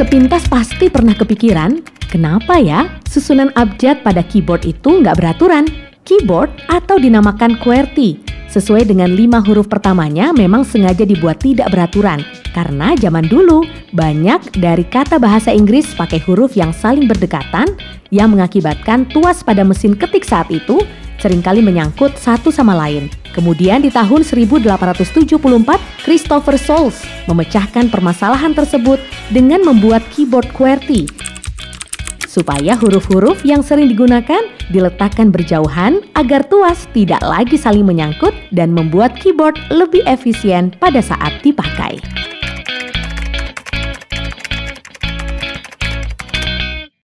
Sepintas pasti pernah kepikiran, kenapa ya susunan abjad pada keyboard itu nggak beraturan? Keyboard atau dinamakan QWERTY sesuai dengan lima huruf pertamanya memang sengaja dibuat tidak beraturan karena zaman dulu banyak dari kata bahasa Inggris pakai huruf yang saling berdekatan yang mengakibatkan tuas pada mesin ketik saat itu sering kali menyangkut satu sama lain. Kemudian di tahun 1874, Christopher Soles memecahkan permasalahan tersebut dengan membuat keyboard QWERTY supaya huruf-huruf yang sering digunakan diletakkan berjauhan agar tuas tidak lagi saling menyangkut dan membuat keyboard lebih efisien pada saat dipakai.